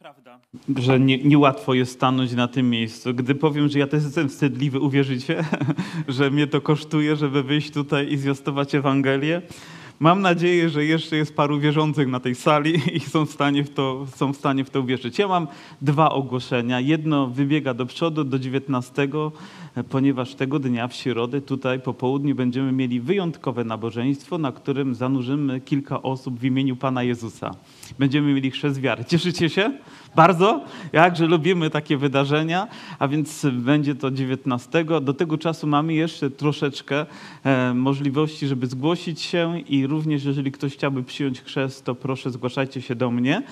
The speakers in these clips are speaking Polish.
prawda, że nie, niełatwo jest stanąć na tym miejscu. Gdy powiem, że ja też jestem wstydliwy, uwierzycie, że mnie to kosztuje, żeby wyjść tutaj i zwiastować Ewangelię. Mam nadzieję, że jeszcze jest paru wierzących na tej sali i są w stanie w to, są w stanie w to uwierzyć. Ja mam dwa ogłoszenia. Jedno wybiega do przodu, do 19, ponieważ tego dnia w środę tutaj po południu będziemy mieli wyjątkowe nabożeństwo, na którym zanurzymy kilka osób w imieniu Pana Jezusa. Będziemy mieli chrzest wiary. Cieszycie się? Bardzo? Jakże lubimy takie wydarzenia, a więc będzie to 19. Do tego czasu mamy jeszcze troszeczkę e, możliwości, żeby zgłosić się i również jeżeli ktoś chciałby przyjąć chrzest, to proszę zgłaszajcie się do mnie.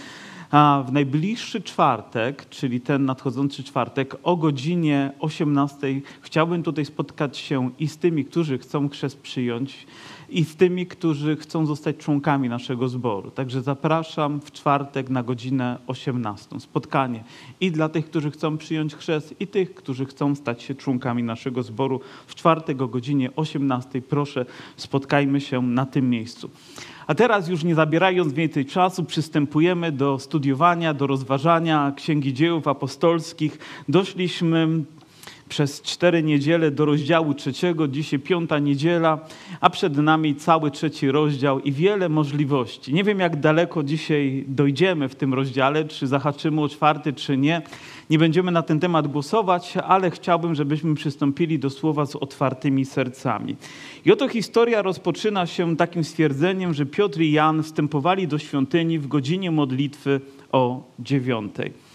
A w najbliższy czwartek, czyli ten nadchodzący czwartek o godzinie 18 chciałbym tutaj spotkać się i z tymi, którzy chcą chrzest przyjąć, i z tymi, którzy chcą zostać członkami naszego zboru. Także zapraszam w czwartek na godzinę 18. Spotkanie i dla tych, którzy chcą przyjąć chrzest, i tych, którzy chcą stać się członkami naszego zboru. W czwartek o godzinie 18. Proszę, spotkajmy się na tym miejscu. A teraz już nie zabierając więcej czasu, przystępujemy do studiowania, do rozważania Księgi Dziejów Apostolskich. Doszliśmy przez cztery niedziele do rozdziału trzeciego, dzisiaj piąta niedziela, a przed nami cały trzeci rozdział i wiele możliwości. Nie wiem, jak daleko dzisiaj dojdziemy w tym rozdziale, czy zahaczymy o czwarty, czy nie. Nie będziemy na ten temat głosować, ale chciałbym, żebyśmy przystąpili do słowa z otwartymi sercami. I oto historia rozpoczyna się takim stwierdzeniem, że Piotr i Jan wstępowali do świątyni w godzinie modlitwy o dziewiątej.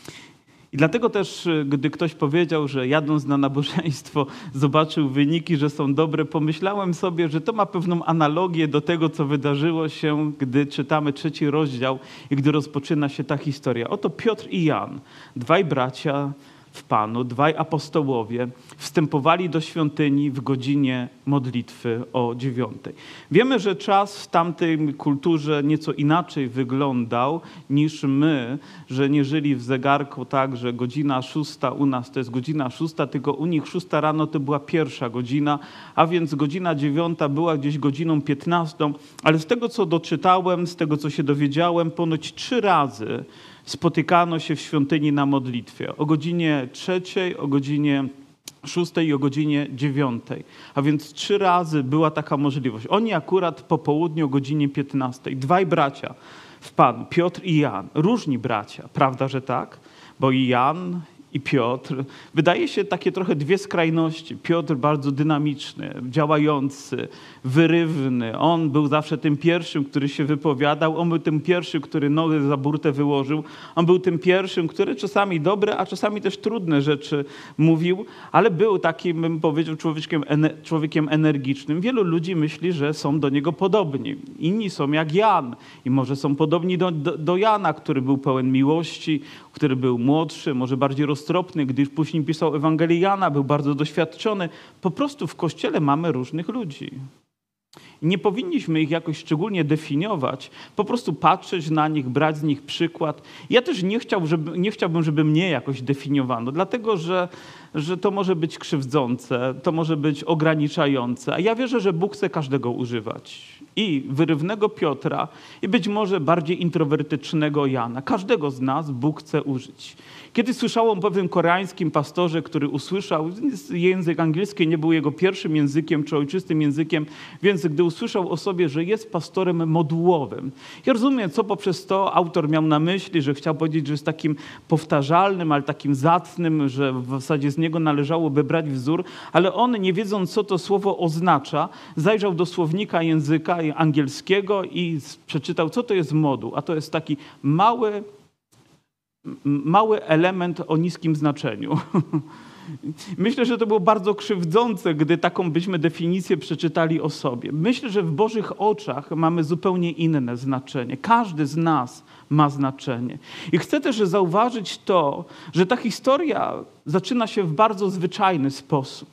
I dlatego też, y, gdy ktoś powiedział, że jadąc na nabożeństwo zobaczył wyniki, że są dobre, pomyślałem sobie, że to ma pewną analogię do tego, co wydarzyło się, gdy czytamy trzeci rozdział i gdy rozpoczyna się ta historia. Oto Piotr i Jan, dwaj bracia, w Panu, dwaj apostołowie wstępowali do świątyni w godzinie modlitwy o dziewiątej. Wiemy, że czas w tamtej kulturze nieco inaczej wyglądał niż my, że nie żyli w zegarku tak, że godzina szósta u nas to jest godzina szósta, tylko u nich szósta rano to była pierwsza godzina, a więc godzina dziewiąta była gdzieś godziną piętnastą, ale z tego, co doczytałem, z tego, co się dowiedziałem, ponoć trzy razy spotykano się w świątyni na modlitwie o godzinie trzeciej, o godzinie szóstej i o godzinie dziewiątej. A więc trzy razy była taka możliwość. Oni akurat po południu o godzinie piętnastej. Dwaj bracia w Panu, Piotr i Jan. Różni bracia, prawda, że tak? Bo i Jan i Piotr. Wydaje się takie trochę dwie skrajności. Piotr bardzo dynamiczny, działający, wyrywny. On był zawsze tym pierwszym, który się wypowiadał. On był tym pierwszym, który nogę za burtę wyłożył. On był tym pierwszym, który czasami dobre, a czasami też trudne rzeczy mówił, ale był takim, bym powiedział, człowiekiem, człowiekiem energicznym. Wielu ludzi myśli, że są do niego podobni. Inni są jak Jan i może są podobni do, do, do Jana, który był pełen miłości, który był młodszy, może bardziej roztropny, gdyż później pisał Ewangelię Jana, był bardzo doświadczony. Po prostu w Kościele mamy różnych ludzi. Nie powinniśmy ich jakoś szczególnie definiować, po prostu patrzeć na nich, brać z nich przykład. Ja też nie, chciał, żeby, nie chciałbym, żeby mnie jakoś definiowano, dlatego że, że to może być krzywdzące, to może być ograniczające, a ja wierzę, że Bóg chce każdego używać. I wyrywnego Piotra, i być może bardziej introwertycznego Jana. Każdego z nas Bóg chce użyć. Kiedy słyszałem o pewnym koreańskim pastorze, który usłyszał, język angielski nie był jego pierwszym językiem czy ojczystym językiem, więc gdy usłyszał o sobie, że jest pastorem modułowym. Ja rozumiem, co poprzez to autor miał na myśli, że chciał powiedzieć, że jest takim powtarzalnym, ale takim zacnym, że w zasadzie z niego należałoby brać wzór, ale on, nie wiedząc, co to słowo oznacza, zajrzał do słownika języka angielskiego i przeczytał, co to jest moduł. A to jest taki mały, mały element o niskim znaczeniu. Myślę, że to było bardzo krzywdzące, gdy taką byśmy definicję przeczytali o sobie. Myślę, że w Bożych oczach mamy zupełnie inne znaczenie. Każdy z nas ma znaczenie. I chcę też zauważyć to, że ta historia zaczyna się w bardzo zwyczajny sposób.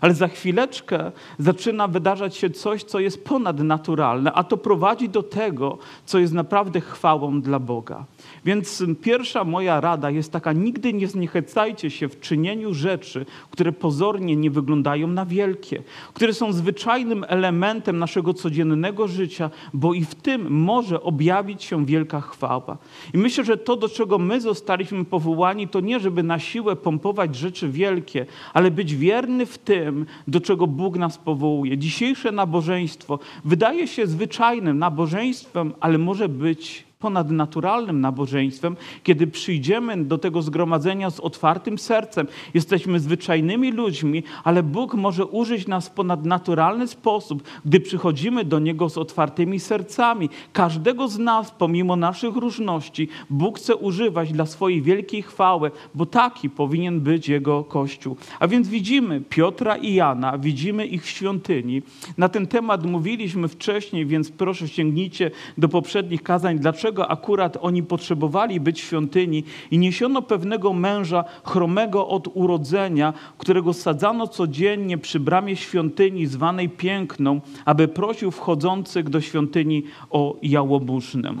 ale za chwileczkę zaczyna wydarzać się coś, co jest ponadnaturalne, a to prowadzi do tego, co jest naprawdę chwałą dla Boga. Więc pierwsza moja rada jest taka: nigdy nie zniechęcajcie się w czynieniu rzeczy, które pozornie nie wyglądają na wielkie, które są zwyczajnym elementem naszego codziennego życia, bo i w tym może objawić się wielka chwała. I myślę, że to, do czego my zostaliśmy powołani, to nie, żeby na siłę pompować rzeczy wielkie, ale być wierny w tym, do czego Bóg nas powołuje. Dzisiejsze nabożeństwo wydaje się zwyczajnym nabożeństwem, ale może być ponadnaturalnym nabożeństwem, kiedy przyjdziemy do tego zgromadzenia z otwartym sercem. Jesteśmy zwyczajnymi ludźmi, ale Bóg może użyć nas w ponadnaturalny sposób, gdy przychodzimy do Niego z otwartymi sercami. Każdego z nas, pomimo naszych różności, Bóg chce używać dla swojej wielkiej chwały, bo taki powinien być Jego Kościół. A więc widzimy Piotra i Jana, widzimy ich w świątyni. Na ten temat mówiliśmy wcześniej, więc proszę sięgnijcie do poprzednich kazań, dlaczego dlaczego akurat oni potrzebowali być w świątyni i niesiono pewnego męża chromego od urodzenia, którego sadzano codziennie przy bramie świątyni zwanej Piękną, aby prosił wchodzących do świątyni o jałobusznę.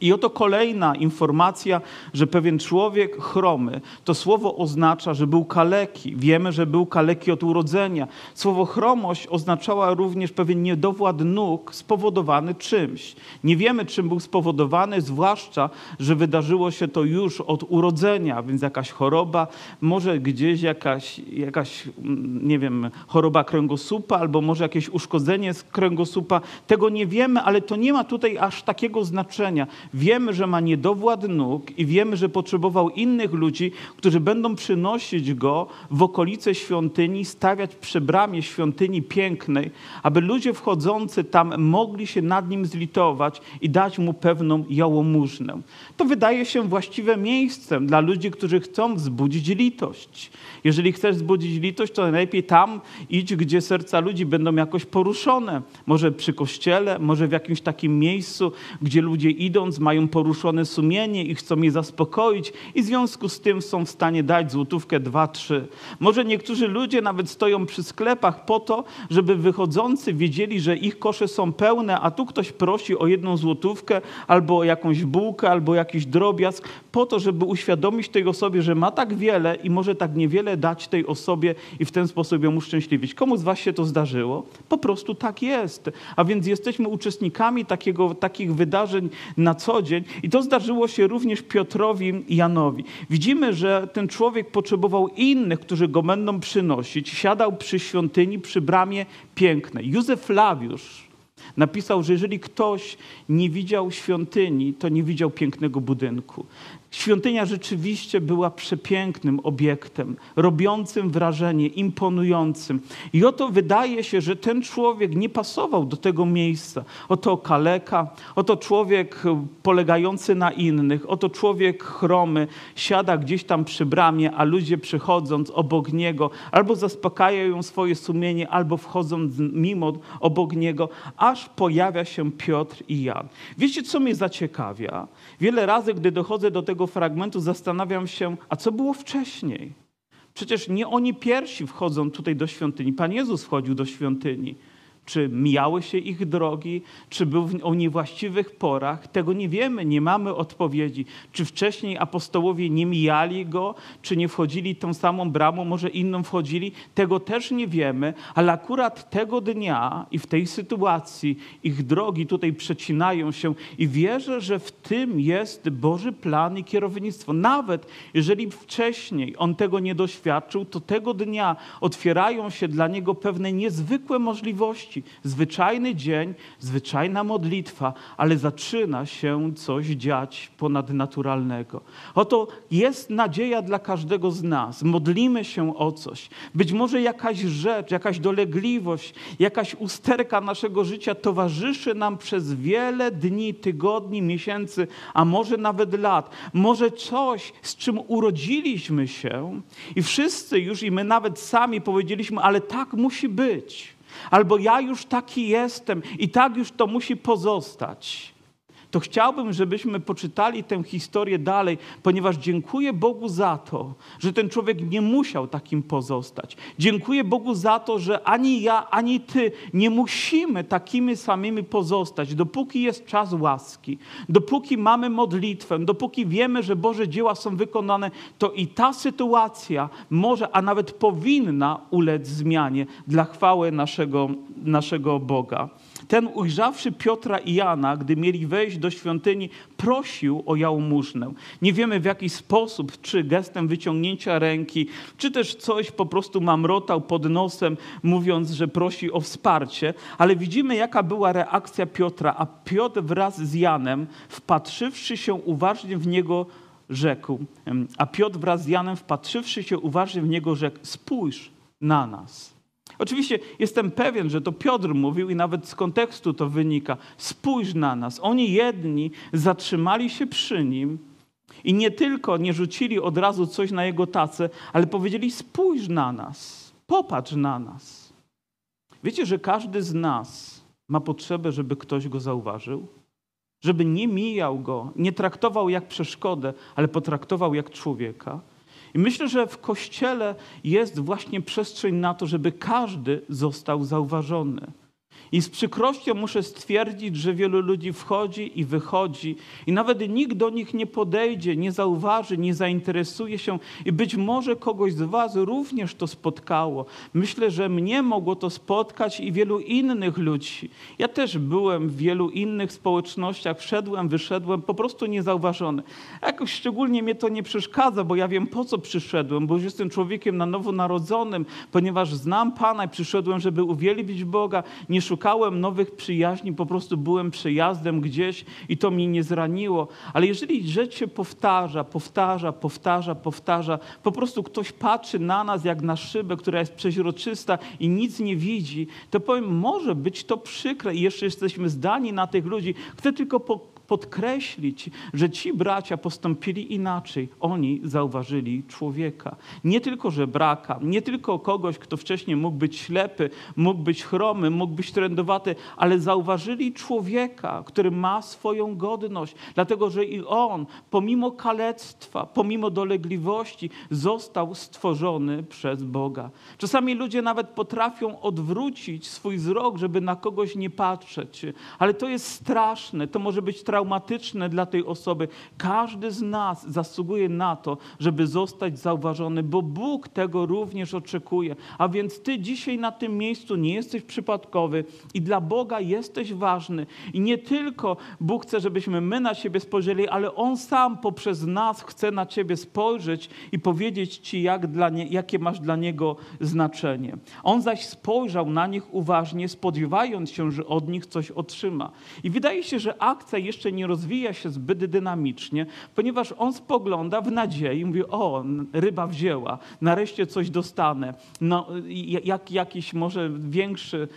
I oto kolejna informacja, że pewien człowiek chromy, to słowo oznacza, że był kaleki. Wiemy, że był kaleki od urodzenia. Słowo chromość oznaczała również pewien niedowład nóg spowodowany czymś. Nie wiemy, czym był spowodowany, zwłaszcza, że wydarzyło się to już od urodzenia, więc jakaś choroba, może gdzieś jakaś, jakaś mm, nie wiem, choroba kręgosłupa, albo może jakieś uszkodzenie z kręgosłupa. Tego nie wiemy, ale to nie ma tutaj aż takiego znaczenia. Wiemy, że ma niedowład nóg i wiemy, że potrzebował innych ludzi, którzy będą przynosić go w okolice świątyni, stawiać przy bramie świątyni pięknej, aby ludzie wchodzący tam mogli się nad nim zlitować i dać mu pewną jałmużnę. To wydaje się właściwe miejscem dla ludzi, którzy chcą wzbudzić litość. Jeżeli chcesz wzbudzić litość, to najlepiej tam idź, gdzie serca ludzi będą jakoś poruszone. Może przy kościele, może w jakimś takim miejscu, gdzie ludzie idąc mają poruszone sumienie i chcą je zaspokoić i w związku z tym są w stanie dać złotówkę, dwa, trzy. Może niektórzy ludzie nawet stoją przy sklepach po to, żeby wychodzący wiedzieli, że ich kosze są pełne, a tu ktoś prosi o jedną złotówkę albo o jakąś bułkę, albo jakiś drobiazg, po to, żeby uświadomić tej osobie, że ma tak wiele i może tak niewiele dać tej osobie i w ten sposób ją uszczęśliwić. Komu z was się to zdarzyło? Po prostu tak jest. A więc jesteśmy uczestnikami takiego, takich wydarzeń na co co dzień. I to zdarzyło się również Piotrowi i Janowi. Widzimy, że ten człowiek potrzebował innych, którzy go będą przynosić. Siadał przy świątyni, przy bramie pięknej. Józef Flawiusz napisał, że jeżeli ktoś nie widział świątyni, to nie widział pięknego budynku. Świątynia rzeczywiście była przepięknym obiektem, robiącym wrażenie, imponującym. I oto wydaje się, że ten człowiek nie pasował do tego miejsca. Oto kaleka, oto człowiek polegający na innych, oto człowiek chromy siada gdzieś tam przy bramie, a ludzie przychodząc obok niego albo zaspokajają swoje sumienie, albo wchodząc mimo obok niego, aż pojawia się Piotr i Jan. Wiecie, co mnie zaciekawia? Wiele razy, gdy dochodzę do tego fragmentu, zastanawiam się, a co było wcześniej? Przecież nie oni pierwsi wchodzą tutaj do świątyni. Pan Jezus wchodził do świątyni. Czy mijały się ich drogi, czy był o niewłaściwych porach, tego nie wiemy, nie mamy odpowiedzi. Czy wcześniej apostołowie nie mijali go, czy nie wchodzili tą samą bramą, może inną wchodzili, tego też nie wiemy, ale akurat tego dnia i w tej sytuacji ich drogi tutaj przecinają się i wierzę, że w tym jest Boży plan i kierownictwo. Nawet jeżeli wcześniej on tego nie doświadczył, to tego dnia otwierają się dla niego pewne niezwykłe możliwości Zwyczajny dzień, zwyczajna modlitwa, ale zaczyna się coś dziać ponadnaturalnego. Oto jest nadzieja dla każdego z nas. Modlimy się o coś. Być może jakaś rzecz, jakaś dolegliwość, jakaś usterka naszego życia towarzyszy nam przez wiele dni, tygodni, miesięcy, a może nawet lat. Może coś, z czym urodziliśmy się i wszyscy już i my nawet sami powiedzieliśmy, ale tak musi być. Albo ja już taki jestem i tak już to musi pozostać. To chciałbym, żebyśmy poczytali tę historię dalej, ponieważ dziękuję Bogu za to, że ten człowiek nie musiał takim pozostać. Dziękuję Bogu za to, że ani ja, ani ty nie musimy takimi samymi pozostać, dopóki jest czas łaski, dopóki mamy modlitwę, dopóki wiemy, że Boże dzieła są wykonane, to i ta sytuacja może, a nawet powinna ulec zmianie dla chwały naszego, naszego Boga. Ten ujrzawszy Piotra i Jana, gdy mieli wejść do świątyni, prosił o jałmużnę. Nie wiemy w jaki sposób, czy gestem wyciągnięcia ręki, czy też coś po prostu mamrotał pod nosem, mówiąc, że prosi o wsparcie, ale widzimy jaka była reakcja Piotra, a Piotr wraz z Janem, wpatrzywszy się uważnie w niego, rzekł, a Piotr wraz z Janem, wpatrzywszy się uważnie w niego, rzekł, spójrz na nas. Oczywiście jestem pewien, że to Piotr mówił i nawet z kontekstu to wynika. Spójrz na nas. Oni jedni zatrzymali się przy nim i nie tylko nie rzucili od razu coś na jego tacę, ale powiedzieli: Spójrz na nas, popatrz na nas. Wiecie, że każdy z nas ma potrzebę, żeby ktoś go zauważył? Żeby nie mijał go, nie traktował jak przeszkodę, ale potraktował jak człowieka. I myślę, że w kościele jest właśnie przestrzeń na to, żeby każdy został zauważony. I z przykrością muszę stwierdzić, że wielu ludzi wchodzi i wychodzi, i nawet nikt do nich nie podejdzie, nie zauważy, nie zainteresuje się, i być może kogoś z Was również to spotkało. Myślę, że mnie mogło to spotkać i wielu innych ludzi. Ja też byłem w wielu innych społecznościach, wszedłem, wyszedłem, po prostu niezauważony. Jakoś szczególnie mnie to nie przeszkadza, bo ja wiem po co przyszedłem, bo już jestem człowiekiem na nowo narodzonym, ponieważ znam Pana i przyszedłem, żeby uwielbić Boga, nie szukać szukałem nowych przyjaźni, po prostu byłem przejazdem gdzieś i to mnie nie zraniło. Ale jeżeli rzecz się powtarza, powtarza, powtarza, powtarza, po prostu ktoś patrzy na nas jak na szybę, która jest przeźroczysta i nic nie widzi, to powiem, może być to przykre i jeszcze jesteśmy zdani na tych ludzi. Chcę tylko po podkreślić, że ci bracia postąpili inaczej. Oni zauważyli człowieka. Nie tylko żebraka, nie tylko kogoś, kto wcześniej mógł być ślepy, mógł być chromy, mógł być trędowaty, ale zauważyli człowieka, który ma swoją godność, dlatego że i on, pomimo kalectwa, pomimo dolegliwości, został stworzony przez Boga. Czasami ludzie nawet potrafią odwrócić swój wzrok, żeby na kogoś nie patrzeć, ale to jest straszne, to może być traumatyczne traumatyczne dla tej osoby. Każdy z nas zasługuje na to, żeby zostać zauważony, bo Bóg tego również oczekuje. A więc ty dzisiaj na tym miejscu nie jesteś przypadkowy i dla Boga jesteś ważny. I nie tylko Bóg chce, żebyśmy my na siebie spojrzeli, ale On sam poprzez nas chce na ciebie spojrzeć i powiedzieć ci, jak dla nie, jakie masz dla Niego znaczenie. On zaś spojrzał na nich uważnie, spodziewając się, że od nich coś otrzyma. I wydaje się, że akcja jeszcze nie rozwija się zbyt dynamicznie, ponieważ on spogląda w nadziei, mówi, o, ryba wzięła, nareszcie coś dostanę, no, jak, jakiś może większy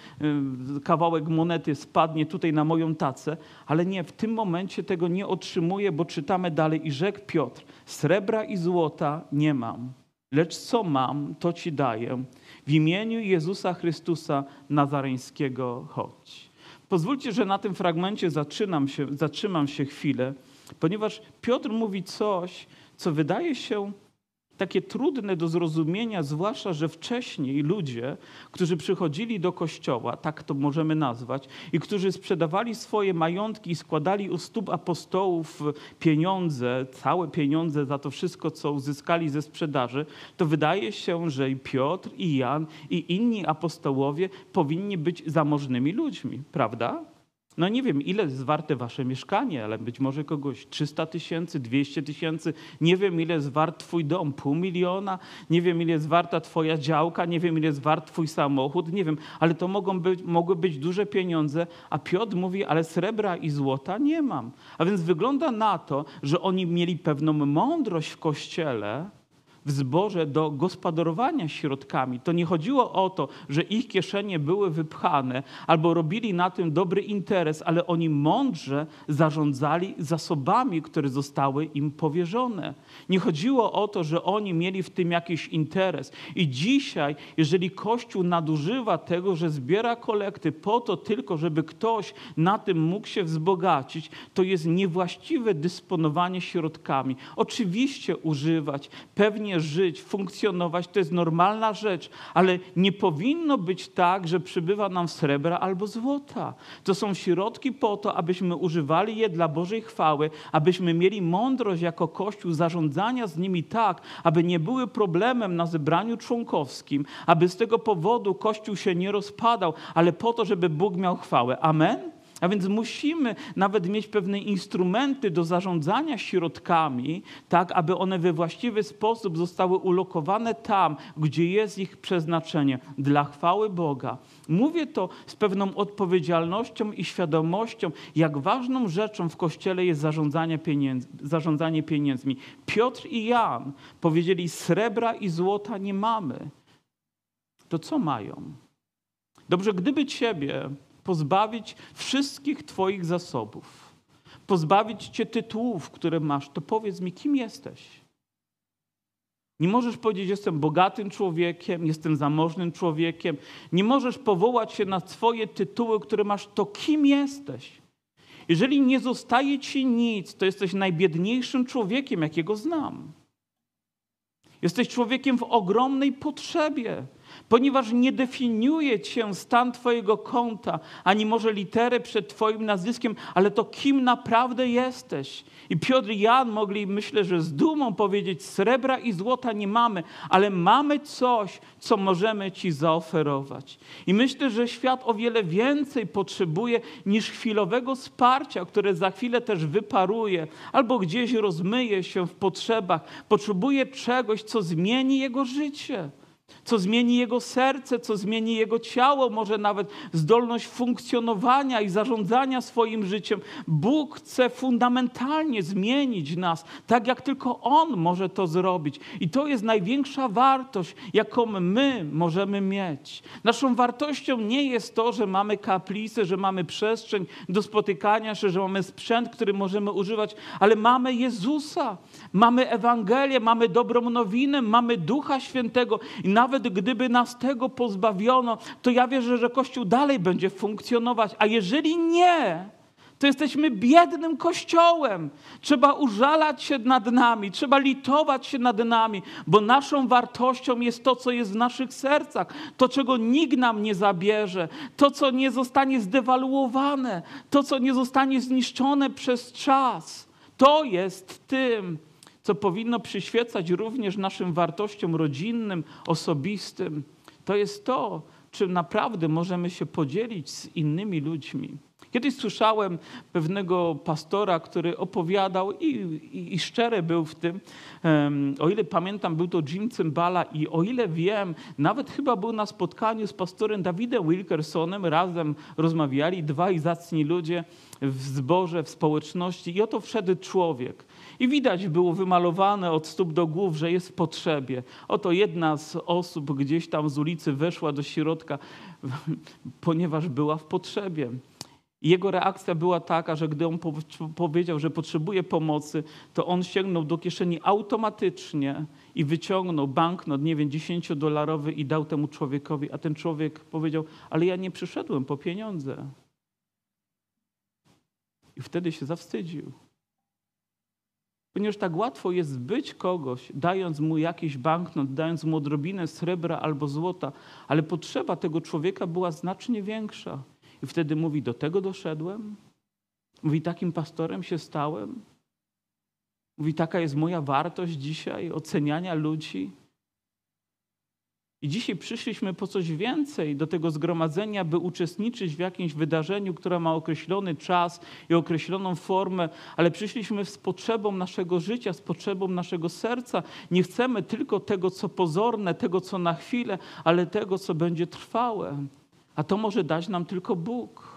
y, kawałek monety spadnie tutaj na moją tacę, ale nie, w tym momencie tego nie otrzymuje, bo czytamy dalej i rzekł Piotr, srebra i złota nie mam, lecz co mam, to ci daję. W imieniu Jezusa Chrystusa Nazareńskiego chodź. Pozwólcie, że na tym fragmencie zaczynam się, zatrzymam się chwilę, ponieważ Piotr mówi coś, co wydaje się takie trudne do zrozumienia, zwłaszcza, że wcześniej ludzie, którzy przychodzili do kościoła, tak to możemy nazwać, i którzy sprzedawali swoje majątki i składali u stóp apostołów pieniądze, całe pieniądze za to wszystko, co uzyskali ze sprzedaży, to wydaje się, że i Piotr, i Jan, i inni apostołowie powinni być zamożnymi ludźmi, prawda? No nie wiem, ile jest warte wasze mieszkanie, ale być może kogoś 300 tysięcy, 200 tysięcy. Nie wiem, ile jest wart twój dom, pół miliona. Nie wiem, ile jest warta twoja działka. Nie wiem, ile jest wart twój samochód. Nie wiem, ale to mogą być, mogły być duże pieniądze. A Piotr mówi, ale srebra i złota nie mam. A więc wygląda na to, że oni mieli pewną mądrość w kościele, w zborze do gospodarowania środkami. To nie chodziło o to, że ich kieszenie były wypchane albo robili na tym dobry interes, ale oni mądrze zarządzali zasobami, które zostały im powierzone. Nie chodziło o to, że oni mieli w tym jakiś interes. I dzisiaj, jeżeli Kościół nadużywa tego, że zbiera kolekty po to tylko, żeby ktoś na tym mógł się wzbogacić, to jest niewłaściwe dysponowanie środkami. Oczywiście używać, pewnie żyć, funkcjonować, to jest normalna rzecz, ale nie powinno być tak, że przybywa nam srebra albo złota. To są środki po to, abyśmy używali je dla Bożej chwały, abyśmy mieli mądrość jako Kościół zarządzania z nimi tak, aby nie były problemem na zebraniu członkowskim, aby z tego powodu Kościół się nie rozpadał, ale po to, żeby Bóg miał chwałę. Amen? A więc musimy nawet mieć pewne instrumenty do zarządzania środkami, tak aby one we właściwy sposób zostały ulokowane tam, gdzie jest ich przeznaczenie dla chwały Boga. Mówię to z pewną odpowiedzialnością i świadomością, jak ważną rzeczą w Kościele jest zarządzanie, pieniędz, zarządzanie pieniędzmi. Piotr i Jan powiedzieli: Srebra i złota nie mamy. To co mają? Dobrze, gdyby ciebie pozbawić wszystkich Twoich zasobów, pozbawić Cię tytułów, które masz, to powiedz mi, kim jesteś? Nie możesz powiedzieć, jestem bogatym człowiekiem, jestem zamożnym człowiekiem. Nie możesz powołać się na swoje tytuły, które masz, to kim jesteś? Jeżeli nie zostaje ci nic, to jesteś najbiedniejszym człowiekiem, jakiego znam. Jesteś człowiekiem w ogromnej potrzebie ponieważ nie definiuje cię stan Twojego konta, ani może litery przed Twoim nazwiskiem, ale to kim naprawdę jesteś. I Piotr i Jan mogli, myślę, że z dumą powiedzieć: Srebra i złota nie mamy, ale mamy coś, co możemy Ci zaoferować. I myślę, że świat o wiele więcej potrzebuje niż chwilowego wsparcia, które za chwilę też wyparuje albo gdzieś rozmyje się w potrzebach. Potrzebuje czegoś, co zmieni jego życie co zmieni jego serce, co zmieni jego ciało, może nawet zdolność funkcjonowania i zarządzania swoim życiem. Bóg chce fundamentalnie zmienić nas, tak jak tylko On może to zrobić. I to jest największa wartość, jaką my możemy mieć. Naszą wartością nie jest to, że mamy kaplicę, że mamy przestrzeń do spotykania się, że mamy sprzęt, który możemy używać, ale mamy Jezusa, mamy Ewangelię, mamy dobrą nowinę, mamy Ducha Świętego i nawet gdyby nas tego pozbawiono, to ja wierzę, że Kościół dalej będzie funkcjonować. A jeżeli nie, to jesteśmy biednym kościołem. Trzeba użalać się nad nami, trzeba litować się nad nami, bo naszą wartością jest to, co jest w naszych sercach, to, czego nikt nam nie zabierze, to, co nie zostanie zdewaluowane, to, co nie zostanie zniszczone przez czas. To jest tym, co powinno przyświecać również naszym wartościom rodzinnym, osobistym, to jest to, czym naprawdę możemy się podzielić z innymi ludźmi. Kiedyś słyszałem pewnego pastora, który opowiadał i, i, i szczery był w tym. Um, o ile pamiętam, był to Jim Cymbala i o ile wiem, nawet chyba był na spotkaniu z pastorem Dawidem Wilkersonem, razem rozmawiali, dwaj zacni ludzie w zborze, w społeczności i oto wszedł człowiek. I widać było wymalowane od stóp do głów, że jest w potrzebie. Oto jedna z osób gdzieś tam z ulicy weszła do środka, ponieważ była w potrzebie. I jego reakcja była taka, że gdy on powiedział, że potrzebuje pomocy, to on sięgnął do kieszeni automatycznie i wyciągnął banknot, nie wiem, 10-dolarowy i dał temu człowiekowi, a ten człowiek powiedział, ale ja nie przyszedłem po pieniądze. I wtedy się zawstydził. Ponieważ tak łatwo jest zbyć kogoś, dając mu jakiś banknot, dając mu odrobinę srebra albo złota, ale potrzeba tego człowieka była znacznie większa. I wtedy mówi: Do tego doszedłem? Mówi: Takim pastorem się stałem? Mówi: Taka jest moja wartość dzisiaj oceniania ludzi. I dzisiaj przyszliśmy po coś więcej do tego zgromadzenia, by uczestniczyć w jakimś wydarzeniu, które ma określony czas i określoną formę, ale przyszliśmy z potrzebą naszego życia, z potrzebą naszego serca. Nie chcemy tylko tego, co pozorne, tego, co na chwilę, ale tego, co będzie trwałe. A to może dać nam tylko Bóg.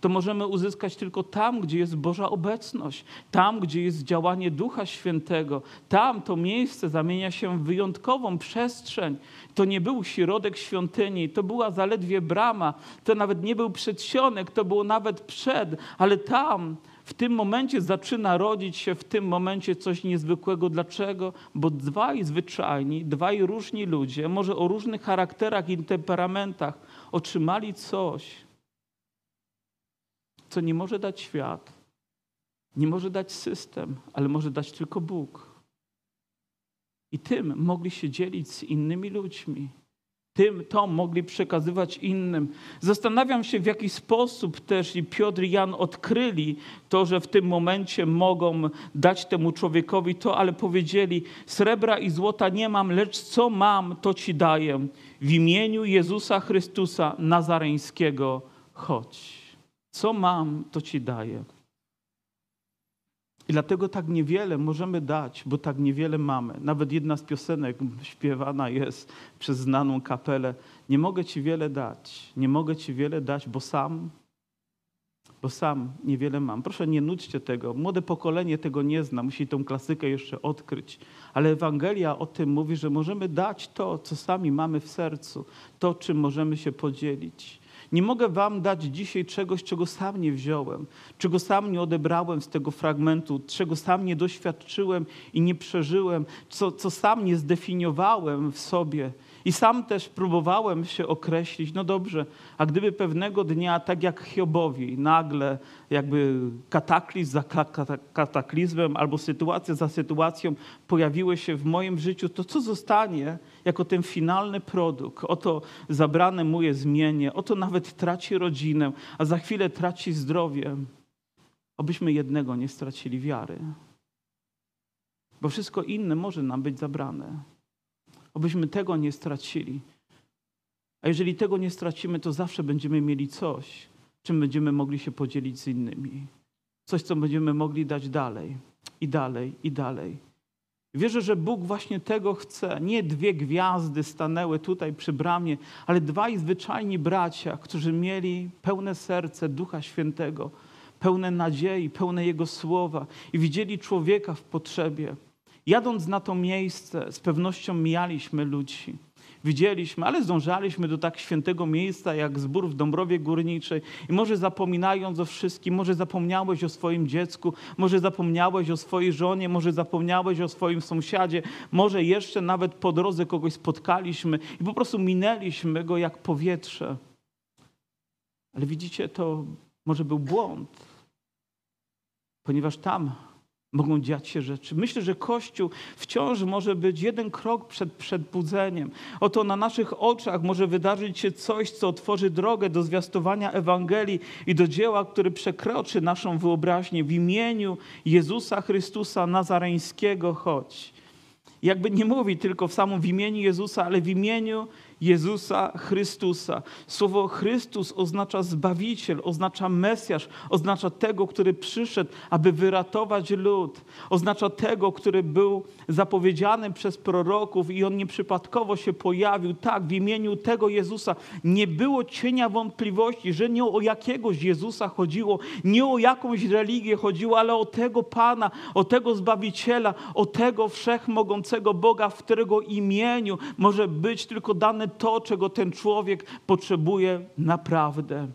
to możemy uzyskać tylko tam, gdzie jest Boża obecność, tam, gdzie jest działanie Ducha Świętego. Tam to miejsce zamienia się w wyjątkową przestrzeń. To nie był środek świątyni, to była zaledwie brama, to nawet nie był przedsionek, to było nawet przed, ale tam w tym momencie zaczyna rodzić się w tym momencie coś niezwykłego. Dlaczego? Bo dwaj zwyczajni, dwaj różni ludzie, może o różnych charakterach i temperamentach, otrzymali coś, co nie może dać świat, nie może dać system, ale może dać tylko Bóg. I tym mogli się dzielić z innymi ludźmi tym to mogli przekazywać innym. Zastanawiam się, w jaki sposób też i Piotr i Jan odkryli to, że w tym momencie mogą dać temu człowiekowi to, ale powiedzieli: Srebra i złota nie mam, lecz co mam, to ci daję. W imieniu Jezusa Chrystusa Nazareńskiego chodź. Co mam, to ci daję. I dlatego tak niewiele możemy dać, bo tak niewiele mamy. Nawet jedna z piosenek śpiewana jest przez znaną kapelę. Nie mogę Ci wiele dać, nie mogę Ci wiele dać, bo sam, bo sam niewiele mam. Proszę, nie nudźcie tego. Młode pokolenie tego nie zna, musi tą klasykę jeszcze odkryć. Ale Ewangelia o tym mówi, że możemy dać to, co sami mamy w sercu, to, czym możemy się podzielić. Nie mogę wam dać dzisiaj czegoś, czego sam nie wziąłem, czego sam nie odebrałem z tego fragmentu, czego sam nie doświadczyłem i nie przeżyłem, co, co sam nie zdefiniowałem w sobie. I sam też próbowałem się określić, no dobrze, a gdyby pewnego dnia, tak jak Hiobowi, nagle jakby kataklizm za kataklizmem albo sytuacja za sytuacją pojawiły się w moim życiu, to co zostanie jako ten finalny produkt? Oto zabrane mu jest zmienie, oto nawet traci rodzinę, a za chwilę traci zdrowie. Obyśmy jednego nie stracili wiary. Bo wszystko inne może nam być zabrane. Obyśmy tego nie stracili. A jeżeli tego nie stracimy, to zawsze będziemy mieli coś, czym będziemy mogli się podzielić z innymi. Coś, co będziemy mogli dać dalej i dalej i dalej. Wierzę, że Bóg właśnie tego chce. Nie dwie gwiazdy stanęły tutaj przy bramie, ale dwaj zwyczajni bracia, którzy mieli pełne serce Ducha Świętego, pełne nadziei, pełne Jego słowa i widzieli człowieka w potrzebie. Jadąc na to miejsce, z pewnością mijaliśmy ludzi. Widzieliśmy, ale zdążaliśmy do tak świętego miejsca jak zbór w Dąbrowie Górniczej i może zapominając o wszystkim, może zapomniałeś o swoim dziecku, może zapomniałeś o swojej żonie, może zapomniałeś o swoim sąsiadzie, może jeszcze nawet po drodze kogoś spotkaliśmy i po prostu minęliśmy go jak powietrze. Ale widzicie, to może był błąd, ponieważ tam mogą dziać się rzeczy. Myślę, że Kościół wciąż może być jeden krok przed przedbudzeniem. Oto na naszych oczach może wydarzyć się coś, co otworzy drogę do zwiastowania Ewangelii i do dzieła, które przekroczy naszą wyobraźnię. W imieniu Jezusa Chrystusa Nazareńskiego chodź. Jakby nie mówi tylko w samym w imieniu Jezusa, ale w imieniu Jezusa Chrystusa. Słowo Chrystus oznacza Zbawiciel, oznacza Mesjasz, oznacza tego, który przyszedł, aby wyratować lud. Oznacza tego, który był zapowiedziany przez proroków i on nieprzypadkowo się pojawił. Tak, w imieniu tego Jezusa nie było cienia wątpliwości, że nie o jakiegoś Jezusa chodziło, nie o jakąś religię chodziło, ale o tego Pana, o tego Zbawiciela, o tego wszechmogącego Boga, w którego imieniu może być tylko dane to, czego ten człowiek potrzebuje naprawdę.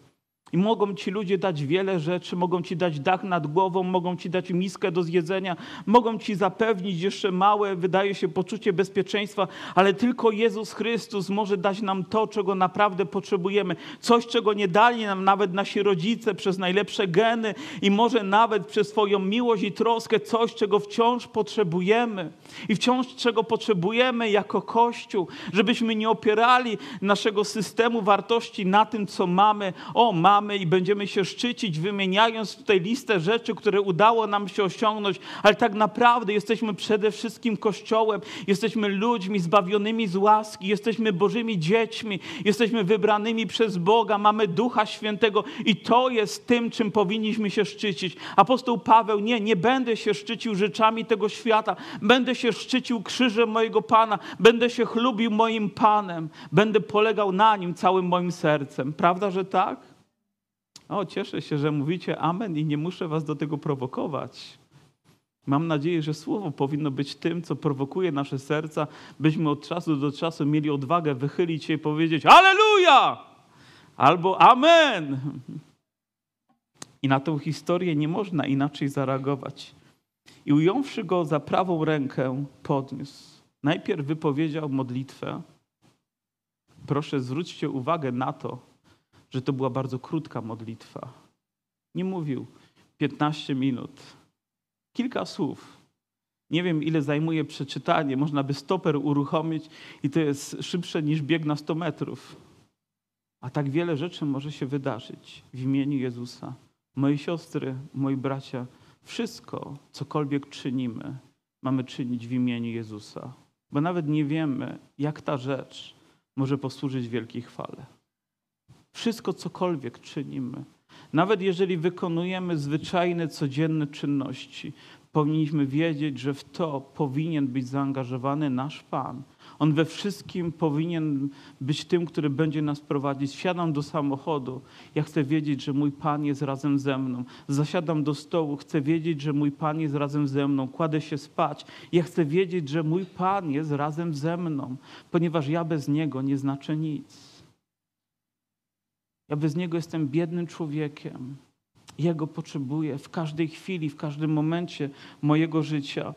I mogą ci ludzie dać wiele rzeczy, mogą ci dać dach nad głową, mogą ci dać miskę do zjedzenia, mogą ci zapewnić jeszcze małe, wydaje się, poczucie bezpieczeństwa, ale tylko Jezus Chrystus może dać nam to, czego naprawdę potrzebujemy. Coś, czego nie dali nam nawet nasi rodzice przez najlepsze geny i może nawet przez swoją miłość i troskę, coś, czego wciąż potrzebujemy i wciąż czego potrzebujemy jako Kościół, żebyśmy nie opierali naszego systemu wartości na tym, co mamy. O, mamy mamy i będziemy się szczycić, wymieniając tutaj listę rzeczy, które udało nam się osiągnąć, ale tak naprawdę jesteśmy przede wszystkim Kościołem, jesteśmy ludźmi zbawionymi z łaski, jesteśmy Bożymi dziećmi, jesteśmy wybranymi przez Boga, mamy Ducha Świętego i to jest tym, czym powinniśmy się szczycić. Apostoł Paweł, nie, nie będę się szczycił rzeczami tego świata, będę się szczycił krzyżem mojego Pana, będę się chlubił moim Panem, będę polegał na Nim całym moim sercem. Prawda, że tak? O, cieszę się, że mówicie amen i nie muszę was do tego prowokować. Mam nadzieję, że słowo powinno być tym, co prowokuje nasze serca, byśmy od czasu do czasu mieli odwagę wychylić się i powiedzieć Aleluja! Albo Amen! I na tę historię nie można inaczej zareagować. I ująwszy go za prawą rękę, podniósł. Najpierw wypowiedział modlitwę. Proszę, zwróćcie uwagę na to, że to była bardzo krótka modlitwa. Nie mówił 15 minut, kilka słów. Nie wiem, ile zajmuje przeczytanie. Można by stoper uruchomić i to jest szybsze niż bieg na 100 metrów. A tak wiele rzeczy może się wydarzyć w imieniu Jezusa. Moje siostry, moi bracia, wszystko, cokolwiek czynimy, mamy czynić w imieniu Jezusa. Bo nawet nie wiemy, jak ta rzecz może posłużyć wielkiej chwale. Wszystko, cokolwiek czynimy, nawet jeżeli wykonujemy zwyczajne, codzienne czynności, powinniśmy wiedzieć, że w to powinien być zaangażowany nasz Pan. On we wszystkim powinien być tym, który będzie nas prowadzić. Wsiadam do samochodu, ja chcę wiedzieć, że mój Pan jest razem ze mną. Zasiadam do stołu, chcę wiedzieć, że mój Pan jest razem ze mną. Kładę się spać, ja chcę wiedzieć, że mój Pan jest razem ze mną, ponieważ ja bez Niego nie znaczę nic. Ja bez Niego jestem biednym człowiekiem. Jego potrzebuję w każdej chwili, w każdym momencie mojego życia.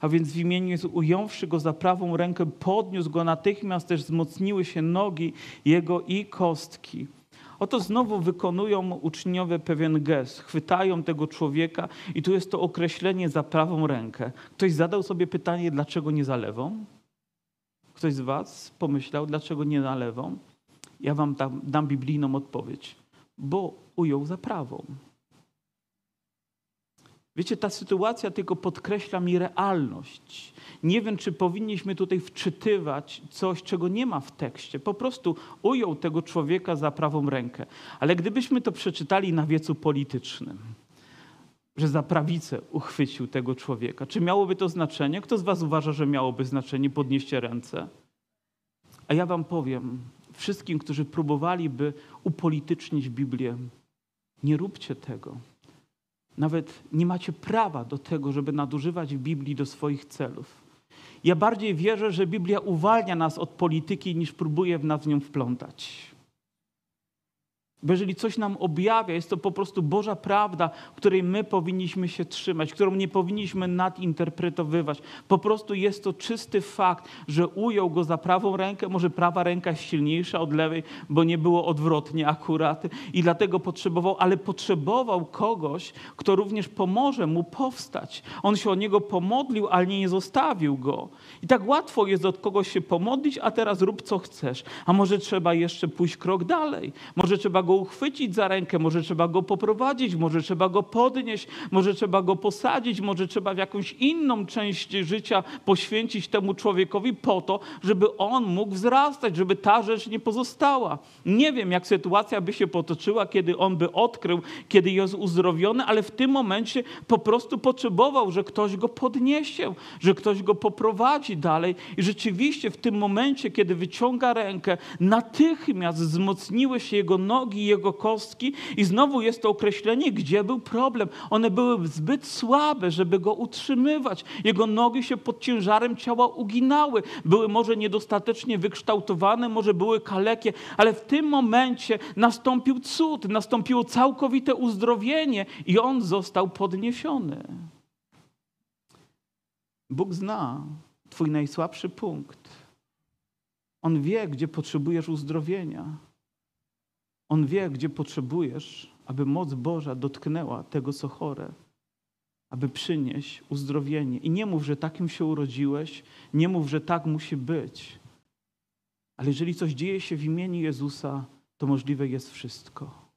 A więc w imieniu Jezu, ująwszy go za prawą rękę, podniósł go natychmiast, też wzmocniły się nogi jego i kostki. Oto znowu wykonują uczniowie pewien gest, chwytają tego człowieka i tu jest to określenie za prawą rękę. Ktoś zadał sobie pytanie, dlaczego nie za lewą? Ktoś z was pomyślał, dlaczego nie na lewą? Ja wam dam, dam biblijną odpowiedź. Bo ujął za prawą. Wiecie, ta sytuacja tylko podkreśla mi realność. Nie wiem, czy powinniśmy tutaj wczytywać coś, czego nie ma w tekście. Po prostu ujął tego człowieka za prawą rękę. Ale gdybyśmy to przeczytali na wiecu politycznym, że za prawicę uchwycił tego człowieka, czy miałoby to znaczenie? Kto z Was uważa, że miałoby znaczenie? Podnieście ręce. A ja Wam powiem, wszystkim, którzy próbowaliby upolitycznić Biblię, nie róbcie tego. Nawet nie macie prawa do tego, żeby nadużywać Biblii do swoich celów. Ja bardziej wierzę, że Biblia uwalnia nas od polityki, niż próbuje w nas w nią wplątać. Bo jeżeli coś nam objawia, jest to po prostu Boża prawda, której my powinniśmy się trzymać, którą nie powinniśmy nadinterpretowywać. Po prostu jest to czysty fakt, że ujął go za prawą rękę, może prawa ręka jest silniejsza od lewej, bo nie było odwrotnie akurat i dlatego potrzebował, ale potrzebował kogoś, kto również pomoże mu powstać. On się o niego pomodlił, ale nie zostawił go. I tak łatwo jest od kogoś się pomodlić, a teraz rób co chcesz. A może trzeba jeszcze pójść krok dalej. Może trzeba go uchwycić za rękę, może trzeba go poprowadzić, może trzeba go podnieść, może trzeba go posadzić, może trzeba w jakąś inną część życia poświęcić temu człowiekowi po to, żeby on mógł wzrastać, żeby ta rzecz nie pozostała. Nie wiem, jak sytuacja by się potoczyła, kiedy on by odkrył, kiedy jest uzdrowiony, ale w tym momencie po prostu potrzebował, że ktoś go podniesie, że ktoś go poprowadzi dalej. I rzeczywiście w tym momencie, kiedy wyciąga rękę, natychmiast wzmocniły się jego nogi i jego kostki. I znowu jest to określenie, gdzie był problem. One były zbyt słabe, żeby go utrzymywać. Jego nogi się pod ciężarem ciała uginały. Były może niedostatecznie wykształtowane, może były kalekie, ale w tym momencie nastąpił cud, nastąpiło całkowite uzdrowienie i on został podniesiony. Bóg zna Twój najsłabszy punkt. On wie, gdzie potrzebujesz uzdrowienia. On wie, gdzie potrzebujesz, aby moc Boża dotknęła tego, co chore, aby przynieść uzdrowienie. I nie mów, że takim się urodziłeś, nie mów, że tak musi być. Ale jeżeli coś dzieje się w imieniu Jezusa, to możliwe jest wszystko.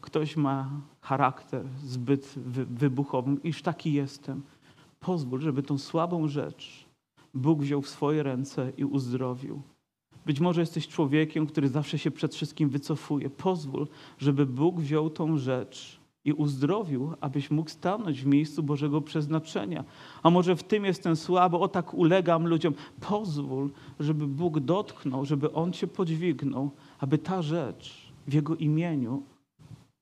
Ktoś ma charakter zbyt wybuchowy, iż taki jestem. Pozwól, żeby tą słabą rzecz Bóg wziął w swoje ręce i uzdrowił. Być może jesteś człowiekiem, który zawsze się przed wszystkim wycofuje. Pozwól, żeby Bóg wziął tą rzecz i uzdrowił, abyś mógł stanąć w miejscu Bożego przeznaczenia. A może w tym jestem słaby, o tak ulegam ludziom. Pozwól, żeby Bóg dotknął, żeby On cię podźwignął, aby ta rzecz w Jego imieniu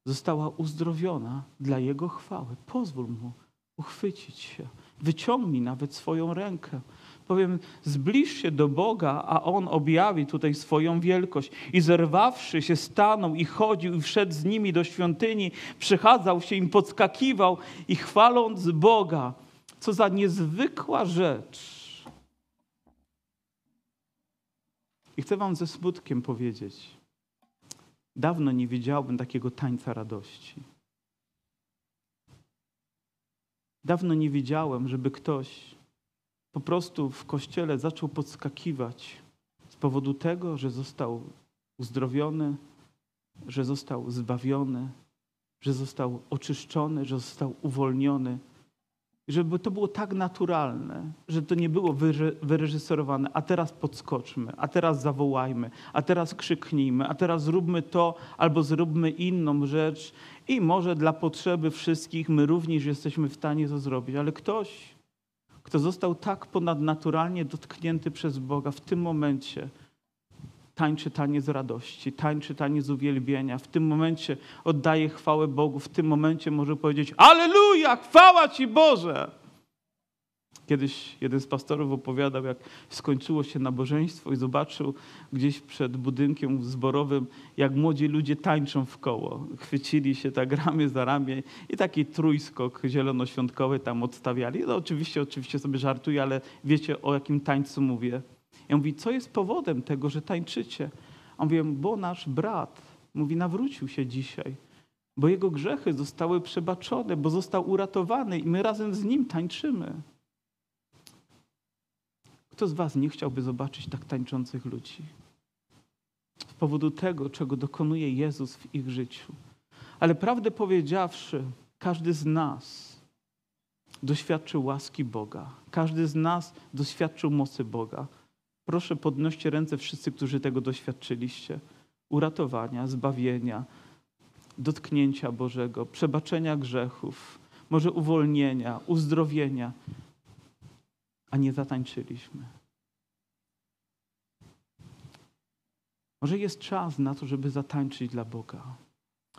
została uzdrowiona dla Jego chwały. Pozwól Mu uchwycić się. Wyciągnij nawet swoją rękę. Powiem, zbliż się do Boga, a On objawi tutaj swoją wielkość. I zerwawszy się, stanął i chodził i wszedł z nimi do świątyni, przechadzał się im, podskakiwał i chwaląc Boga. Co za niezwykła rzecz. I chcę wam ze smutkiem powiedzieć, dawno nie widziałbym takiego tańca radości. Dawno nie widziałem, żeby ktoś po prostu w kościele zaczął podskakiwać z powodu tego, że został uzdrowiony, że został zbawiony, że został oczyszczony, że został uwolniony. Żeby to było tak naturalne, że to nie było wyreżyserowane, a teraz podskoczmy, a teraz zawołajmy, a teraz krzyknijmy, a teraz zróbmy to albo zróbmy inną rzecz i może dla potrzeby wszystkich my również jesteśmy w stanie to zrobić, ale ktoś, kto został tak ponadnaturalnie dotknięty przez Boga w tym momencie, tańczy taniec radości, tańczy taniec uwielbienia. W tym momencie oddaje chwałę Bogu, w tym momencie może powiedzieć Aleluja, chwała Ci Boże! Kiedyś jeden z pastorów opowiadał, jak skończyło się nabożeństwo i zobaczył gdzieś przed budynkiem zborowym, jak młodzi ludzie tańczą w koło. Chwycili się tak ramię za ramię i taki trójskok zielonoświątkowy tam odstawiali. No oczywiście, oczywiście sobie żartuję, ale wiecie o jakim tańcu mówię. Ja mówię, co jest powodem tego, że tańczycie? On mówi, bo nasz brat, mówi, nawrócił się dzisiaj, bo jego grzechy zostały przebaczone, bo został uratowany i my razem z nim tańczymy. Kto z was nie chciałby zobaczyć tak tańczących ludzi? Z powodu tego, czego dokonuje Jezus w ich życiu. Ale prawdę powiedziawszy, każdy z nas doświadczył łaski Boga. Każdy z nas doświadczył mocy Boga. Proszę podnoście ręce wszyscy, którzy tego doświadczyliście. Uratowania, zbawienia, dotknięcia Bożego, przebaczenia grzechów, może uwolnienia, uzdrowienia, a nie zatańczyliśmy. Może jest czas na to, żeby zatańczyć dla Boga,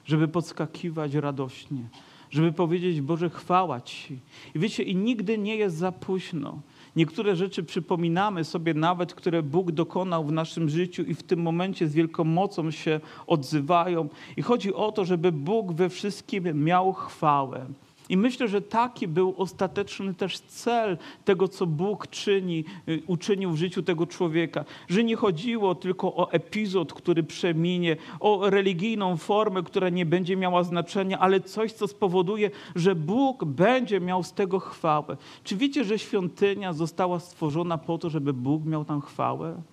żeby podskakiwać radośnie, żeby powiedzieć Boże, chwała Ci. I wiecie, i nigdy nie jest za późno. Niektóre rzeczy przypominamy sobie nawet, które Bóg dokonał w naszym życiu i w tym momencie z wielką mocą się odzywają. I chodzi o to, żeby Bóg we wszystkim miał chwałę. I myślę, że taki był ostateczny też cel tego, co Bóg czyni, y, uczynił w życiu tego człowieka. Że nie chodziło tylko o epizod, który przeminie, o religijną formę, która nie będzie miała znaczenia, ale coś, co spowoduje, że Bóg będzie miał z tego chwałę. Czy wiecie, że świątynia została stworzona po to, żeby Bóg miał tam chwałę?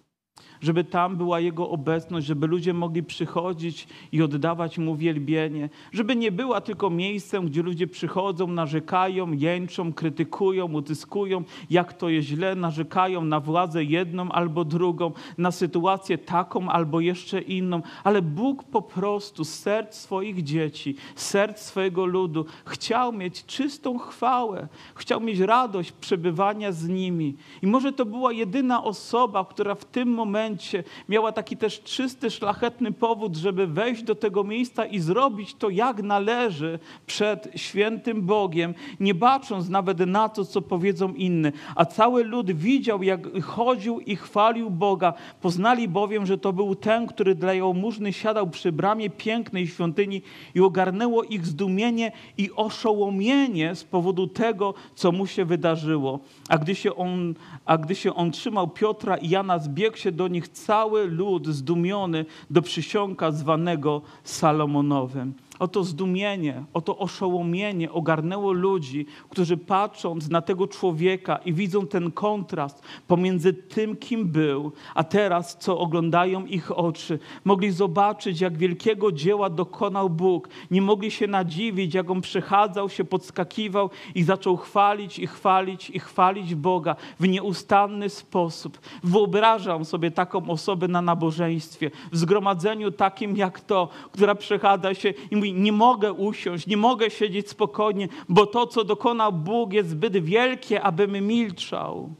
Żeby tam była Jego obecność, żeby ludzie mogli przychodzić i oddawać Mu wielbienie, żeby nie była tylko miejscem, gdzie ludzie przychodzą, narzekają, jęczą, krytykują, utyskują, jak to jest źle, narzekają na władzę jedną albo drugą, na sytuację taką albo jeszcze inną, ale Bóg po prostu z serc swoich dzieci, z serc swojego ludu chciał mieć czystą chwałę, chciał mieć radość przebywania z nimi. I może to była jedyna osoba, która w tym momencie momencie miała taki też czysty, szlachetny powód, żeby wejść do tego miejsca i zrobić to jak należy przed świętym Bogiem, nie bacząc nawet na to, co powiedzą inne. A cały lud widział, jak chodził i chwalił Boga. Poznali bowiem, że to był ten, który dla jałmużny siadał przy bramie pięknej świątyni i ogarnęło ich zdumienie i oszołomienie z powodu tego, co mu się wydarzyło. A gdy się on, a gdy się on trzymał Piotra i Jana, zbiegł się do nich cały lud zdumiony do przysionka zwanego Salomonowym. Oto zdumienie, oto oszołomienie ogarnęło ludzi, którzy patrząc na tego człowieka i widzą ten kontrast pomiędzy tym, kim był, a teraz, co oglądają ich oczy, mogli zobaczyć, jak wielkiego dzieła dokonał Bóg. Nie mogli się nadziwić, jak on przechadzał się, podskakiwał i zaczął chwalić i chwalić i chwalić Boga w nieustanny sposób. Wyobrażam sobie taką osobę na nabożeństwie, w zgromadzeniu takim jak to, która przechadza się i mówi, nie mogę usiąść, nie mogę siedzieć spokojnie, bo to, co dokonał Bóg, jest zbyt wielkie, abym milczał.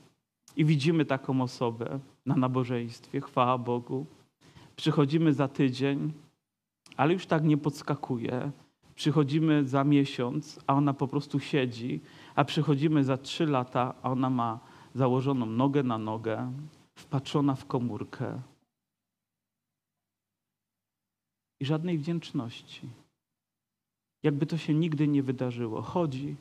I widzimy taką osobę na nabożeństwie, chwała Bogu. Przychodzimy za tydzień, ale już tak nie podskakuje. Przychodzimy za miesiąc, a ona po prostu siedzi, a przychodzimy za trzy lata, a ona ma założoną nogę na nogę, wpatrzona w komórkę. I żadnej wdzięczności. Jakby to się nigdy nie wydarzyło. Chodzi,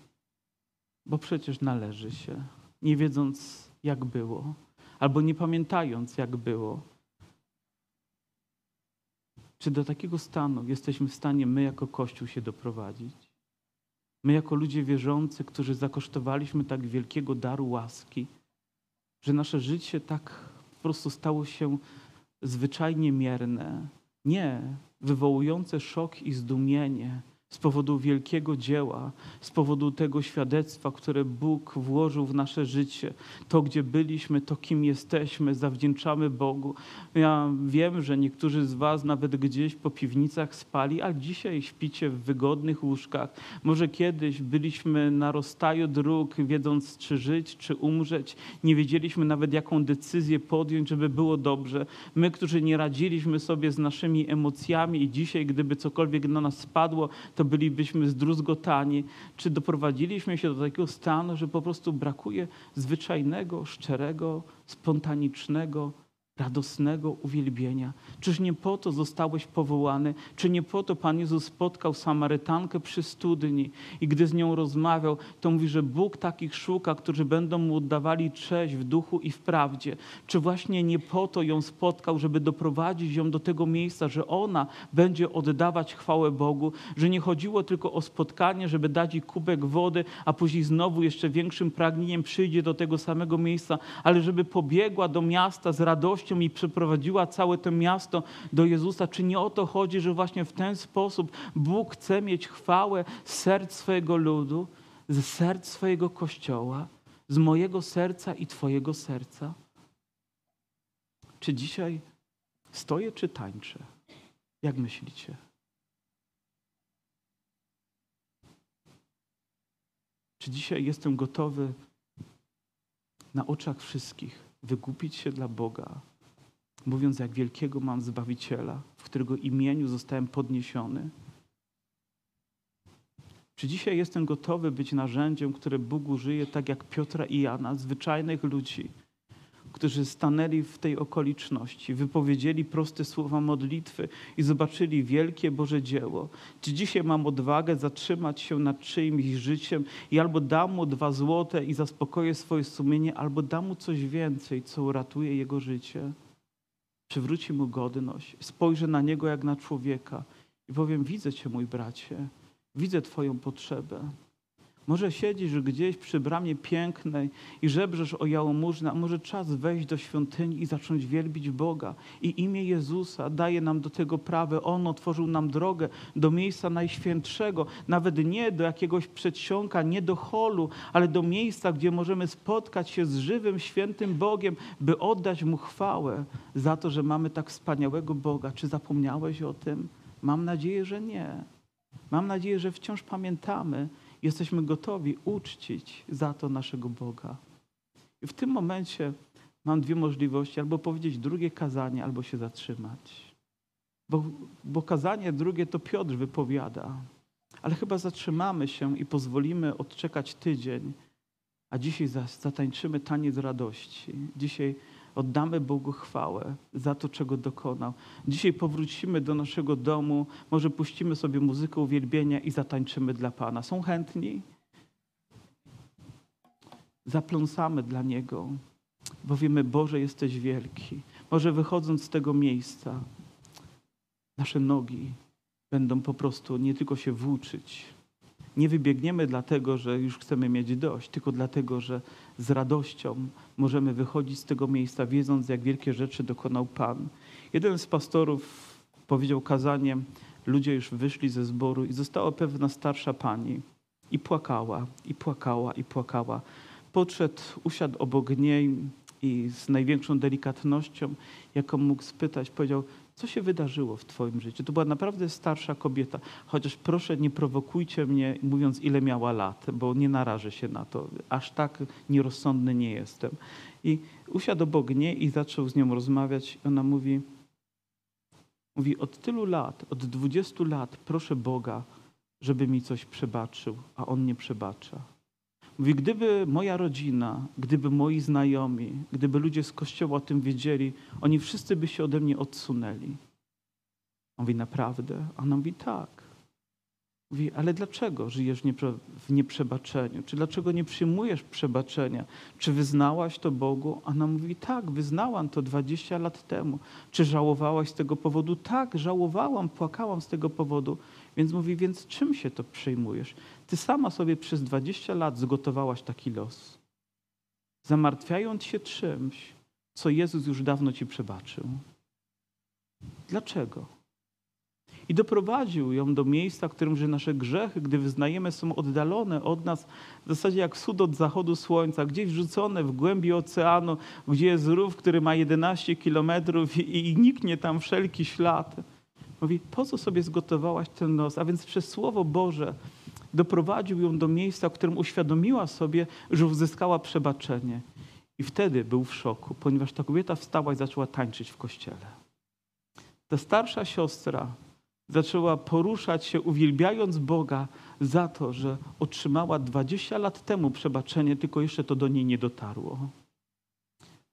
bo przecież należy się, nie wiedząc, jak było, albo nie pamiętając, jak było. Czy do takiego stanu jesteśmy w stanie my jako Kościół się doprowadzić? My jako ludzie wierzący, którzy zakosztowaliśmy tak wielkiego daru łaski, że nasze życie tak po prostu stało się zwyczajnie mierne, nie wywołujące szok i zdumienie, z powodu wielkiego dzieła, z powodu tego świadectwa, które Bóg włożył w nasze życie. To, gdzie byliśmy, to, kim jesteśmy, zawdzięczamy Bogu. Ja wiem, że niektórzy z Was nawet gdzieś po piwnicach spali, a dzisiaj śpicie w wygodnych łóżkach. Może kiedyś byliśmy na rozstaju dróg, wiedząc, czy żyć, czy umrzeć. Nie wiedzieliśmy nawet, jaką decyzję podjąć, żeby było dobrze. My, którzy nie radziliśmy sobie z naszymi emocjami i dzisiaj, gdyby cokolwiek na nas spadło, to bylibyśmy zdruzgotani, czy doprowadziliśmy się do takiego stanu, że po prostu brakuje zwyczajnego, szczerego, spontanicznego, radosnego uwielbienia. Czyż nie po to zostałeś powołany? Czy nie po to Pan Jezus spotkał Samarytankę przy studni i gdy z nią rozmawiał, to mówi, że Bóg takich szuka, którzy będą mu oddawali cześć w duchu i w prawdzie. Czy właśnie nie po to ją spotkał, żeby doprowadzić ją do tego miejsca, że ona będzie oddawać chwałę Bogu, że nie chodziło tylko o spotkanie, żeby dać jej kubek wody, a później znowu jeszcze większym pragnieniem przyjdzie do tego samego miejsca, ale żeby pobiegła do miasta z radością, miłością i przyprowadziła całe to miasto do Jezusa. Czy nie o to chodzi, że właśnie w ten sposób Bóg chce mieć chwałę z serc swojego ludu, z serc swojego kościoła, z mojego serca i Twojego serca? Czy dzisiaj stoję, czy tańczę? Jak myślicie? Czy dzisiaj jestem gotowy na oczach wszystkich wykupić się dla Boga, mówiąc, jak wielkiego mam Zbawiciela, w którego imieniu zostałem podniesiony. Czy dzisiaj jestem gotowy być narzędziem, które Bóg użyje, tak jak Piotra i Jana, zwyczajnych ludzi, którzy stanęli w tej okoliczności, wypowiedzieli proste słowa modlitwy i zobaczyli wielkie Boże dzieło. Czy dzisiaj mam odwagę zatrzymać się nad czyimś życiem i albo dam mu dwa złote i zaspokoję swoje sumienie, albo dam mu coś więcej, co uratuje jego życie? Przywróci mu godność, spojrzę na niego jak na człowieka i powiem: Widzę cię, mój bracie, widzę Twoją potrzebę. Może siedzisz gdzieś przy bramie pięknej i żebrzesz o jałmużnę, a może czas wejść do świątyni i zacząć wielbić Boga. I imię Jezusa daje nam do tego prawo. On otworzył nam drogę do miejsca najświętszego, nawet nie do jakiegoś przedsionka, nie do holu, ale do miejsca, gdzie możemy spotkać się z żywym, świętym Bogiem, by oddać Mu chwałę za to, że mamy tak wspaniałego Boga. Czy zapomniałeś o tym? Mam nadzieję, że nie. Mam nadzieję, że wciąż pamiętamy, jesteśmy gotowi uczcić za to naszego Boga. I w tym momencie mam dwie możliwości: albo powiedzieć drugie kazanie, albo się zatrzymać. Bo, bo kazanie drugie to Piotr wypowiada. Ale chyba zatrzymamy się i pozwolimy odczekać tydzień, a dzisiaj zatańczymy taniec radości. Dzisiaj Oddamy Bogu chwałę za to, czego dokonał. Dzisiaj powrócimy do naszego domu, może puścimy sobie muzykę uwielbienia i zatańczymy dla Pana. Są chętni? Zapląsamy dla Niego, bo wiemy, Boże, jesteś wielki. Może wychodząc z tego miejsca, nasze nogi będą po prostu nie tylko się włóczyć, nie wybiegniemy dlatego, że już chcemy mieć dość, tylko dlatego, że z radością możemy wychodzić z tego miejsca, wiedząc, jak wielkie rzeczy dokonał Pan. Jeden z pastorów powiedział kazanie, ludzie już wyszli ze zboru i została pewna starsza pani i płakała, i płakała, i płakała. Podszedł, usiadł obok niej i z największą delikatnością, jaką mógł spytać, powiedział, co się wydarzyło w Twoim życiu? To była naprawdę starsza kobieta. Chociaż proszę, nie prowokujcie mnie, mówiąc, ile miała lat, bo nie narażę się na to. Aż tak nierozsądny nie jestem. I usiadł obok niej i zaczął z nią rozmawiać. Ona mówi, Mówi, od tylu lat, od 20 lat proszę Boga, żeby mi coś przebaczył, a On nie przebacza. Mówi, gdyby moja rodzina, gdyby moi znajomi, gdyby ludzie z kościoła o tym wiedzieli, oni wszyscy by się ode mnie odsunęli. On mówi, naprawdę? A ona mówi, tak. Mówi, ale dlaczego żyjesz w nieprzebaczeniu? Czy dlaczego nie przyjmujesz przebaczenia? Czy wyznałaś to Bogu? Ona mówi, tak, wyznałam to 20 lat temu. Czy żałowałaś z tego powodu? Tak, żałowałam, płakałam z tego powodu. Więc mówi, więc czym się to przejmujesz? Ty sama sobie przez 20 lat zgotowałaś taki los. Zamartwiając się czymś, co Jezus już dawno ci przebaczył. Dlaczego? i doprowadził ją do miejsca, w którym że nasze grzechy, gdy wyznajemy, są oddalone od nas, w zasadzie jak wschód od zachodu słońca, gdzieś wrzucone w głębi oceanu, gdzie jest rów, który ma 11 kilometrów i, i niknie tam wszelki ślad. Mówi, po co sobie zgotowałaś ten nos? A więc przez Słowo Boże doprowadził ją do miejsca, w którym uświadomiła sobie, że uzyskała przebaczenie. I wtedy był w szoku, ponieważ ta kobieta wstała i zaczęła tańczyć w kościele. Ta starsza siostra zaczęła poruszać się, uwielbiając Boga za to, że otrzymała 20 lat temu przebaczenie, tylko jeszcze to do niej nie dotarło.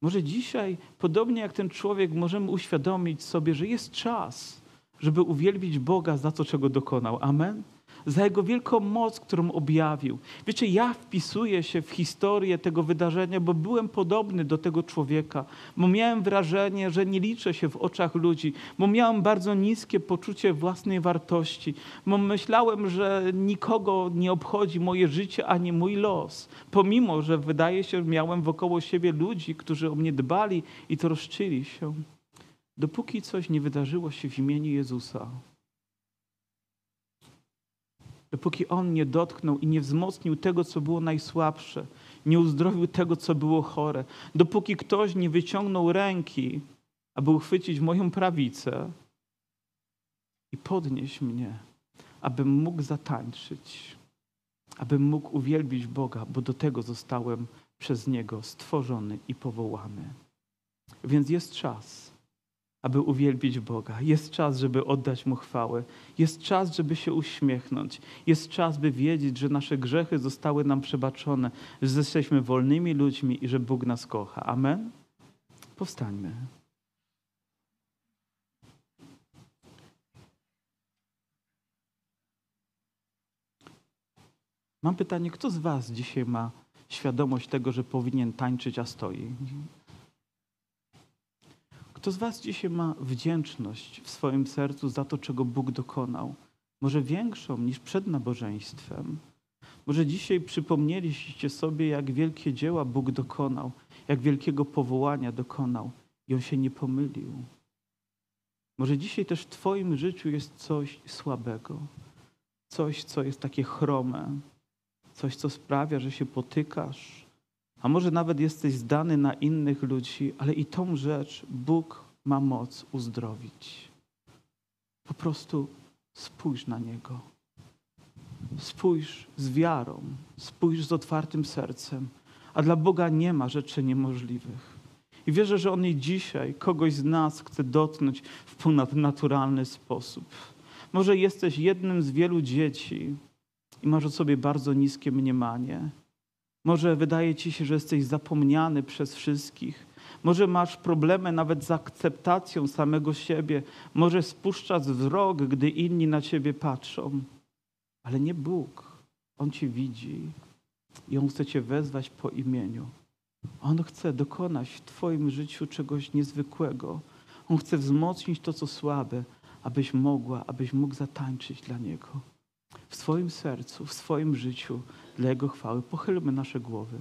Może dzisiaj, podobnie jak ten człowiek, możemy uświadomić sobie, że jest czas, żeby uwielbić Boga za to, czego dokonał. Amen za Jego wielką moc, którą objawił. Wiecie, ja wpisuję się w historię tego wydarzenia, bo byłem podobny do tego człowieka, bo miałem wrażenie, że nie liczę się w oczach ludzi, bo miałem bardzo niskie poczucie własnej wartości, bo myślałem, że nikogo nie obchodzi moje życie ani mój los, pomimo, że wydaje się, że miałem wokoło siebie ludzi, którzy o mnie dbali i troszczyli się. Dopóki coś nie wydarzyło się w imieniu Jezusa, dopóki On nie dotknął i nie wzmocnił tego, co było najsłabsze, nie uzdrowił tego, co było chore, dopóki ktoś nie wyciągnął ręki, aby uchwycić moją prawicę i podnieść mnie, abym mógł zatańczyć, abym mógł uwielbić Boga, bo do tego zostałem przez Niego stworzony i powołany. Więc jest czas aby uwielbić Boga. Jest czas, żeby oddać Mu chwałę. Jest czas, żeby się uśmiechnąć. Jest czas, by wiedzieć, że nasze grzechy zostały nam przebaczone, że jesteśmy wolnymi ludźmi i że Bóg nas kocha. Amen? Powstańmy. Mam pytanie, kto z Was dzisiaj ma świadomość tego, że powinien tańczyć, a stoi? Kto z Was dzisiaj ma wdzięczność w swoim sercu za to, czego Bóg dokonał? Może większą niż przed nabożeństwem? Może dzisiaj przypomnieliście sobie, jak wielkie dzieła Bóg dokonał, jak wielkiego powołania dokonał i On się nie pomylił. Może dzisiaj też w Twoim życiu jest coś słabego, coś, co jest takie chrome, coś, co sprawia, że się potykasz, a może nawet jesteś zdany na innych ludzi, ale i tą rzecz Bóg ma moc uzdrowić. Po prostu spójrz na Niego. Spójrz z wiarą, spójrz z otwartym sercem, a dla Boga nie ma rzeczy niemożliwych. I wierzę, że On i dzisiaj kogoś z nas chce dotknąć w ponadnaturalny sposób. Może jesteś jednym z wielu dzieci i masz o sobie bardzo niskie mniemanie. Może wydaje ci się, że jesteś zapomniany przez wszystkich. Może masz problemy nawet z akceptacją samego siebie. Może spuszczasz wzrok, gdy inni na ciebie patrzą. Ale nie Bóg. On ci widzi i On chce cię wezwać po imieniu. On chce dokonać w twoim życiu czegoś niezwykłego. On chce wzmocnić to, co słabe, abyś mogła, abyś mógł zatańczyć dla Niego w swoim sercu, w swoim życiu dla Jego chwały. Pochylmy nasze głowy.